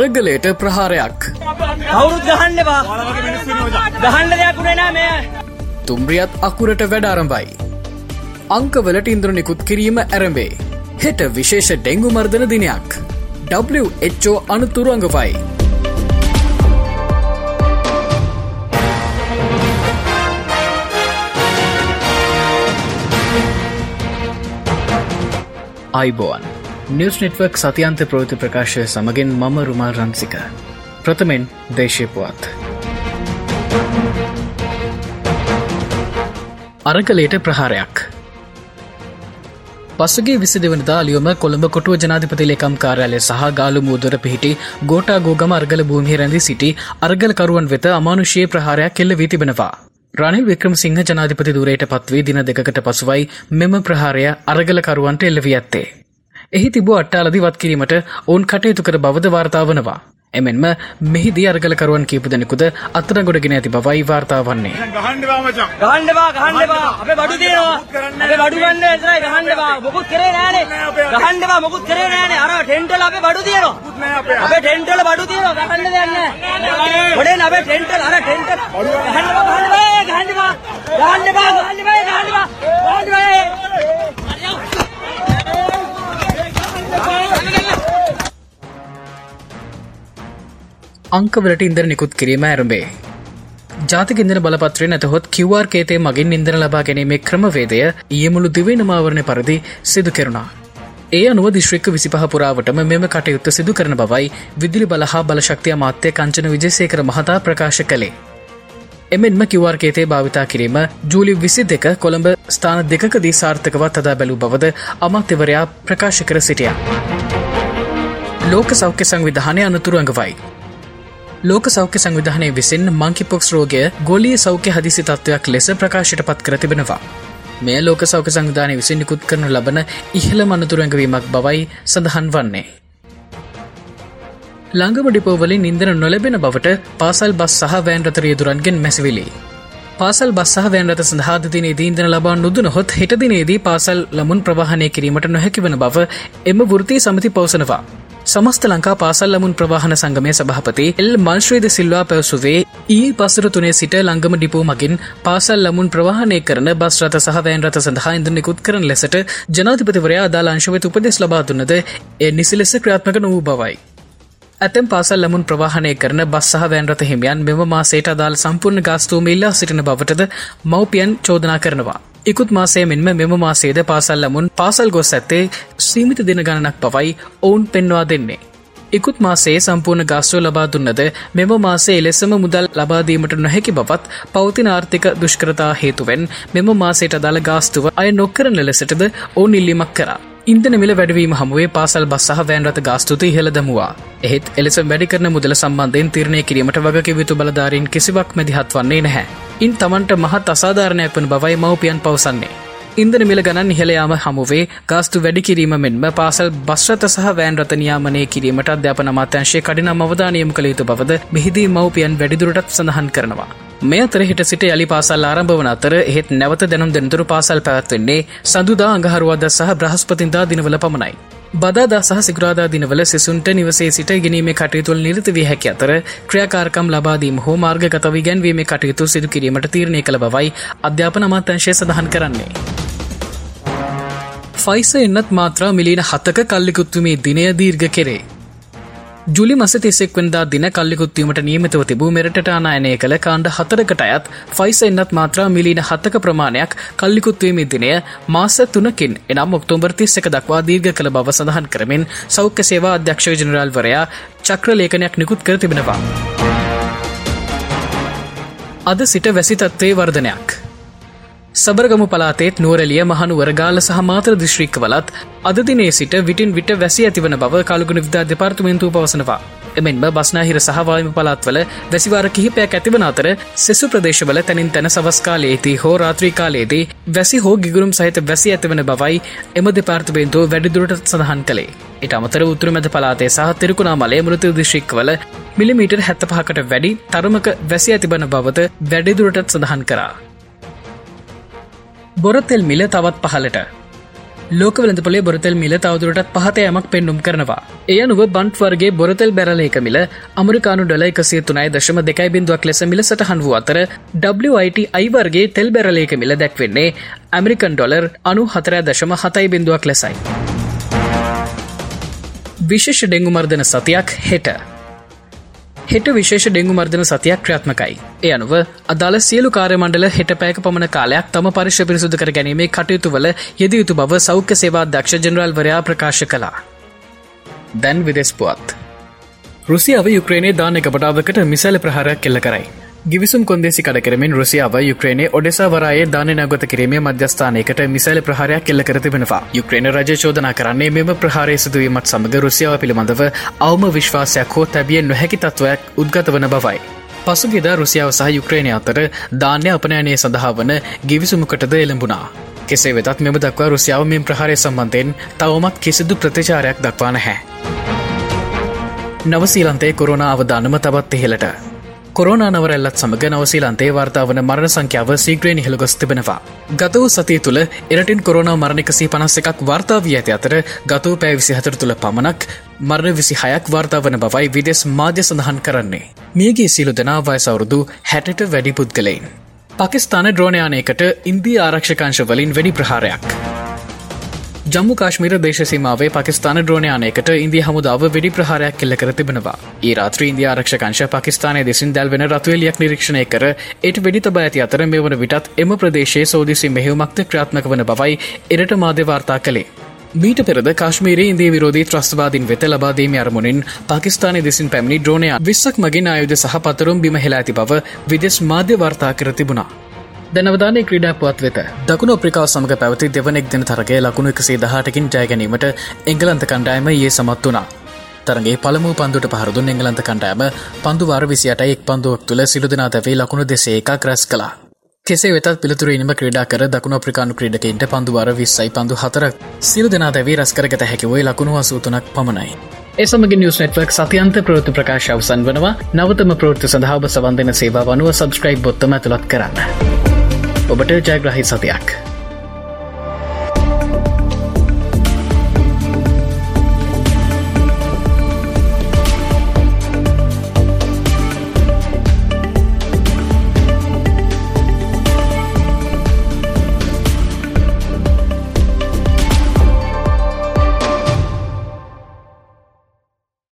අරගලයට ප්‍රහාරයක් කවුරුත් ගහන්නවා ගහන්ඩ දෙයක් වුණේ මේ තුම්රියත් අකුරට වැඩාරම්බයි. අංකවලට ඉන්ද්‍රනිකුත් කිරීම ඇරඹේ. හෙට විශේෂ ඩෙංගු මර්ධන දිනයක්. WHO අනතුරුවඟවයි. අයිබෝන් නිවස් නෙට්වක් සතියන්ත ප්‍රෘති ප්‍රකාශය සමගින් මම රුමා රන්සික. ප්‍රථමෙන් දේශයපුවත්. අරගලයට ප්‍රහාරයක්. පසගේ විසි දෙවනදා ලියොම කොළඹ කොටුව ජනාධිපති ලේකම් කාරයාලය සහ ගාලු මූදර පිහිටි ගෝටා ගෝගම අර්ගල භූමිහි රැඳි සිටි අර්ගලකරුවන් වෙත අමානුෂයේ ප්‍රහාරයක් කෙල්ල වී තිබෙනවා. රනිල් වික්‍රම සිංහ ජනාධිපති දුරයට පත්වී දින දෙකට පසුවයි මෙම ප්‍රහාරය අරගලකරුවන්ට එල්ලවී ඇත්තේ. එහි තිබූ අට්ටාලදි වත් කිරීමට ඔවුන් කටයුතු කර බවද වාර්තා වනවා. එමෙන්ම මෙහිදී අර්ගලකරුවන් කීප දෙනෙකුද අත්තර ගොඩගෙන ඇති බවයි වාර්තා වන්නේ. ගහන්ඩවා ගහන්ඩවා අපේ බඩු තියෙනවා අපේ බඩු ගන්න එතරයි ගහන්ඩවා මොකුත් කරේ නෑනේ ගහන්ඩවා මොකුත් කරේ නෑනේ අර ටෙන්ටල් අපේ බඩු තියෙනවා. අපේ. ටෙන්ටල් බඩු තියෙනවා. ගහන්න දෙයක් නෑ ගොඩේ අපේ ටෙන්ටල් අර ටෙන්ටල් අංකවලට ඉන්දර නිකුත් කිරීම ඇරඹේ. ජාතික ඉන්දර බලපත්‍රය නැතහොත් කිවර් කේතේ මගින් ඉන්දර ලබා ගැනීමේ ක්‍රමවේදය ඊයමුළු දිවනමාවරණය පරදි සිදු කෙරුණා. ඒ අනුව දිශ්‍රික්ක විසිපහ පුරාවටම මෙම කටයුත්ත සිදු කරන බවයි විදිලි බලහා බලශක්තිය මාත්‍යය කංචන විජයසේකර මහතා ප්‍රකාශ කළේ. එමෙන්ම කිවර්කේතේ භාවිතා කිරීම ජූලි විසි දෙක කොළඹ ස්ථාන දෙකදී සාර්ථකවත් අදා බැලූ බවද අමාත්‍යවරයා ප්‍රකාශ කර සිටිය. ලෝක සෞඛ්‍ය සංවිධානය අනතුරු අඟවයි. ලෝක සෞඛ්‍ය සංවිධානය විසින් මංකිපොක්ස් රෝගය ගොලිය සෞඛ්‍ය හදිසි තත්ත්වයක් ලෙස ප්‍රකාශයට පත් කර තිබෙනවා. මෙය ලෝක සෞඛ්‍ය සංවිධානය විසින් නිකුත් කරනු ලබන ඉහළ මනතුරැඟවීමක් බවයි සඳහන් වන්නේ. ළඟම ඩිපෝවලින් ඉන්දන නොලැබෙන බවට පාසල් බස් සහ වෑන් රතරියදුරන්ගෙන් මැසිවිලි. පාසල් බස්සහ වෑන්රත සඳහාදදිනේ දීන්දන ලබා නුදුනහොත් හෙටදිනේදී පාසල් ලමුන් ප්‍රවාහණය කිරීමට නොහැකිවන බව එම වෘතිී සමති පවසනවා. සමස්ත ලංකා පාසල් ලමුන් ප්‍රවාහන සංගමය සභහපති එල් මංශ්‍රීද සිල්වා පැවසුවේ ඊ පසර තුනේ සිට ලංගම ඩිපෝ මගින් පාසල් ලමුන් ප්‍රවාහනය කරන බස් රත සහවෑන් රත සඳහා ඉඳ නිකුත් කරන ලෙසට ජනාධිපතිවරයා අදාලාංශවෙත උපදෙස් ලබා දුන්නද එ නිසි ලෙස ක්‍රියාත්මක නොවූ බවයි. ඇතැම් පාසල් ලමුන් ප්‍රවාහනය කරන බස් සහ වෑන්රත හිමියන් මෙම මාසේට අදාල් සම්පූර්ණ ගාස්තුූම ඉල්ලා සිටින බවටද මව්පියන් චෝදනා කරනවා. ඉකුත් මාසය මෙන්ම මෙම මාසේද පාසල් ලමුන් පාසල් ගොස් ඇත්තේ සීමිත දින ගණනක් පවයි ඔවුන් පෙන්වා දෙන්නේ. ඉකුත් මාසේ සම්පූර්ණ ගාස්ටෝ ලබා දුන්නද මෙම මාසේ එලෙසම මුදල් ලබාදීමට නොහැකි බවත් පෞතින ආර්ථික දුෂ්කරතා හේතුවෙන් මෙම මාසේට අදාළ ගාස්තුව අය නොක්කරන ලෙසටද ඕන් ඉල්ලිමක් කරා. ඉන්දන මිල වැඩවීම හමුවේ පාසල් බස් සහ වෑන්රත ගාස්තුති ඉහළ දමුවා. එහෙත් එලෙස වැඩිකරන මුදල සම්බන්ධයෙන් තිරණය කිරීමට වගකිවිතු බලධාරීන් කිසිවක් මැදිහත් වන්නේ නැහැ. ඉන් තමන්ට මහත් අසාධාරණයක් වන බවයි මවපියන් පවසන්නේ. ඉන්දන මිල ගණන් ඉහළයාම හමුවේ ගාස්තු වැඩි කිරීම මෙන්ම පාසල් බස්්‍රත සහ වෑන් රතනයාමනය කිරීමට අධ්‍යාපන මාත්‍යංශය කඩිනම් අවධානයම කළ යුතු බවද මෙහිදී මවපියන් වැඩිදුරටත් සඳහන් කරනවා. මේ අතර හිට සිට යලි පාසල් ආරම්භ වන අතර එහෙත් නැවත දැනුම් දෙනතුරු පාසල් පැවැත්වෙන්නේ සඳුදා අඟහරුවාද සහ බ්‍රහස්පතින්දා දිනවල පමණයි. බදාදා සහ සිගුරාදා දිනවල සිසුන්ට නිවසේ සිට ගෙනීමේ කටයුතුල් නිරත වී හැකි අතර ක්‍රියාකාරකම් ලබාදීම හෝ මාර්ගගත විගැන්වීමේ කටයුතු සිදු කිරීමට තීරණය කළ බවයි අධ්‍යාපන අමාත්‍යංශය සඳහන් කරන්නේ. ෆයිස එන්නත් මාත්‍රා මිලීන හතක කල්ලිකුත්තුමේ දිනය දීර්ඝ කෙරේ. ජුලි මස තිෙසෙක් වන්දා දින කල්ලිකුත්වීමට නියමතව තිබූ මෙරට ආනායනය කළ කාණ්ඩ හතරකට අයත් ෆයිස එන්නත් මාත්‍රා මිලීන හත්තක ප්‍රමාණයක් කල්ලිකුත්වීමේ දිනය මාස තුනකින් එනම් ඔක්තෝබර් තිස්සක දක්වා දීර්ඝ කළ බව සඳහන් කරමින් සෞඛ්‍ය සේවා අධ්‍යක්ෂ ජනරල්වරයා චක්‍රලේඛනයක් නිකුත් කර තිබෙනවා. අද සිට වැසි තත්ත්වේ වර්ධනයක්. සබරගමු පලාතේත් නුවරලිය මහනුවර ගාල සහ මාතර දිශ්‍රික්කවලත් අද දිනේ සිට විටින් විට වැසි ඇතිවන බව කලුගුණ විදා දෙපාර්තමේන්තුව පවසනවා. එමෙන්ම බස්නාහිර සහවායම පලාත්වල වැසිවාර කිහිපයක් ඇතිවන අතර සෙසු ප්‍රදේශවල තැනින් තැන සවස්කාලයේදී හෝ රාත්‍රී කාලයේදී වැසි හෝ ගිගුරුම් සහිත වැසි ඇතිවන බවයි එම දෙපාර්තමේන්තුව වැඩිදුරට සඳහන් කළේ. ඉට අමතර උතුර මැද පලාතේ සහ තිරුකුණා මලේ මෘතු දිශ්‍රික්වල මිලිමීටර් හැත්ත පහකට වැඩි තරමක වැසි ඇතිබන බවද වැඩිදුරටත් සඳහන් කරා. බොරතෙල් මිල තවත් පහලට ලෝකවලඳ පොලේ බොරතෙල් මිල තවදුරටත් පහතයමක් පෙන්නුම් කරනවා. එය අනුව බන්ට් වර්ගේ බොරතෙල් බැරලේක මිල අමරිකානු ඩොල එකසිය තුනයි දශම දෙකයි බිඳුවක් ලෙස මිල සටහන් වූ අතර WIT අයිවර්ගේ තෙල් බැරලේක මිල දැක්වෙන්නේ ඇමරිකන් ඩොලර් අනු හතරෑ දශම හතයි බිඳුවක් ලෙසයි. විශේෂ ඩෙංගු මර්ධන සතියක් හෙට. හෙට විශේෂ ඩෙංගු මර්ධන සතියක් ක්‍රාත්මකයි. ඒ අනුව අදාළ සියලු කාර්යමණ්ඩල හෙට පැයක පමණ කාලයක් තම පරිශ පිරිසුදු කර ගැනීමේ කටයුතු වල යෙදයුතු බව සෞඛ්‍ය සේවා දක්ෂ ජනරල්වරයා ප්‍රකාශ කලා. දැන් විදෙස් පුවත්. රුසියාව යුක්‍රේනේ දානක පටාවකට මිසල ප්‍රහාරයක් කෙල්ල කරයි. ගිවිසුම් කොන්දෙසි කඩ කරමින් රුසියාව යුක්‍රේනේ ඔඩෙසාවරයේ දාන නගත කිරීමේ මධ්‍යස්ථානයකට මිසයිල ප්‍රහාරයක් කෙල්ල කර තිබෙනවා. යුක්‍රේන රජ චෝදනා කරන්නේ මෙම ප්‍රහාරය සිදුවීමත් සමඟ රුසියාව පිළිබඳව අවම විශ්වාසයක් හෝ තැබිය නොහැකි තත්ත්වයක් උද්ගත වන බවයි. පසුගිද රුසියාව සහ යුක්‍රේණය අතර ධාන්‍ය අපනයනය සඳහා වන ගිවිසුමකටද එළඹුණා. කෙසේ වෙතත් මෙම දක්වා රුසියාව මෙම ප්‍රහාරය සම්බන්ධයෙන් තවමත් කිසිදු ප්‍රතිචාරයක් දක්වා නැහැ. නවසීලන්තේ කොරුණ අවධානම තබත් එහෙලට. කොරෝන නවරැල්ලත් සමඟ නවසීලන්තේ වාර්තාවන මරණ සංඛ්‍යාව සීග්‍රේ නිහළ ගොස් තිබෙනවා. ගතවූ සතිය තුළ එරටින් කොරෝනා මරණකසී පනස්ස එකක් වාර්තාාවී ඇති අතර ගතව පෑ විසි හතර තුළ පමණක් මරණ විසි හයක් වාර්තාවන බවයි විදෙස් මාධ්‍ය සඳහන් කරන්නේ. මියගේ සිලු දෙනා වයසවුරුදු හැටට වැඩි පුද්ගලයින්. පකිස්ාන ද්‍රෝණයානයකට ඉන්දී ආරක්ෂකංශ වලින් වැඩි ප්‍රහාරයක්. ජම්මු කාශ්මීර දේශසීමාවේ පකිස්ාන ද්‍රෝණයානයකට ඉන්දිය හමුදාව වෙඩි ප්‍රහාරයක් කෙල්ල කර තිබෙනවා. ඒ රාත්‍ර ඉන්දිය ආරක්ෂකංශ පකිස්ානය දෙසින් දැල්වෙන රත්වේලියක් නිරීක්ෂණය කර එට වෙඩි තබ ඇති අතර මේ වන විටත් එම ප්‍රදේශයේ සෝදිසි මෙහෙවමක්ත ක්‍රාත්මක වන බවයි එරට මාධ්‍යවාර්තා කළේ. මීට පෙරද කාශ්මීරයේ ඉන්දී විරෝධී ත්‍රස්වාදීන් වෙත ලබාදීම අරමුණින් පාකිස්ානය දෙසින් පැමිණි ද්‍රෝණය විස්සක් මගින් ආයුධ සහ පතරුම් බිම හෙලා ඇති බව විදෙස් මාධ්‍ය වාර්තා කර තිබුණා. දැනවදානය ක්‍රඩා පුවත් වෙත දකුණු ප්‍රිකාව සමඟ පැවති දෙවනෙක් දෙන තරගේ ලකුණු එකසේ දහටකින් ජයගැනීමට එංගලන්ත කණ්ඩායම ඒ සමත් වනා. තරගේ පළමු පන්දුට පහරදුන් එංගලන්ත කණ්ඩෑම පන්දුවාර විසියට එක් පන්දුවක් තුළ සිළුදනා දැවේ ලකුණු දෙසේ එකක් රැස් කලා. කෙසේ වෙතත් පිළිතුරීම ක්‍රඩා කර දකුණ ප්‍රිකාණු ක්‍රඩකෙන්ට පන්දුවාර විස්සයි පන්දු හතරක් සිරු දෙනා දැවී රස්කරගත හැකිවයි ලකුණු අසූතුනක් පමණයි. එසමග නිියස් නෙට්වක් සතියන්ත ප්‍රෘති ප්‍රකාශ අවසන් වනවා නවතම ප්‍රෘති සඳහාව සබන්ධන සේවා වනුව සබස්ක්‍රයිබ් බොත්තම ඇතුළත් කරන්න. ඔබට ජයග්‍රහහි සතියක්.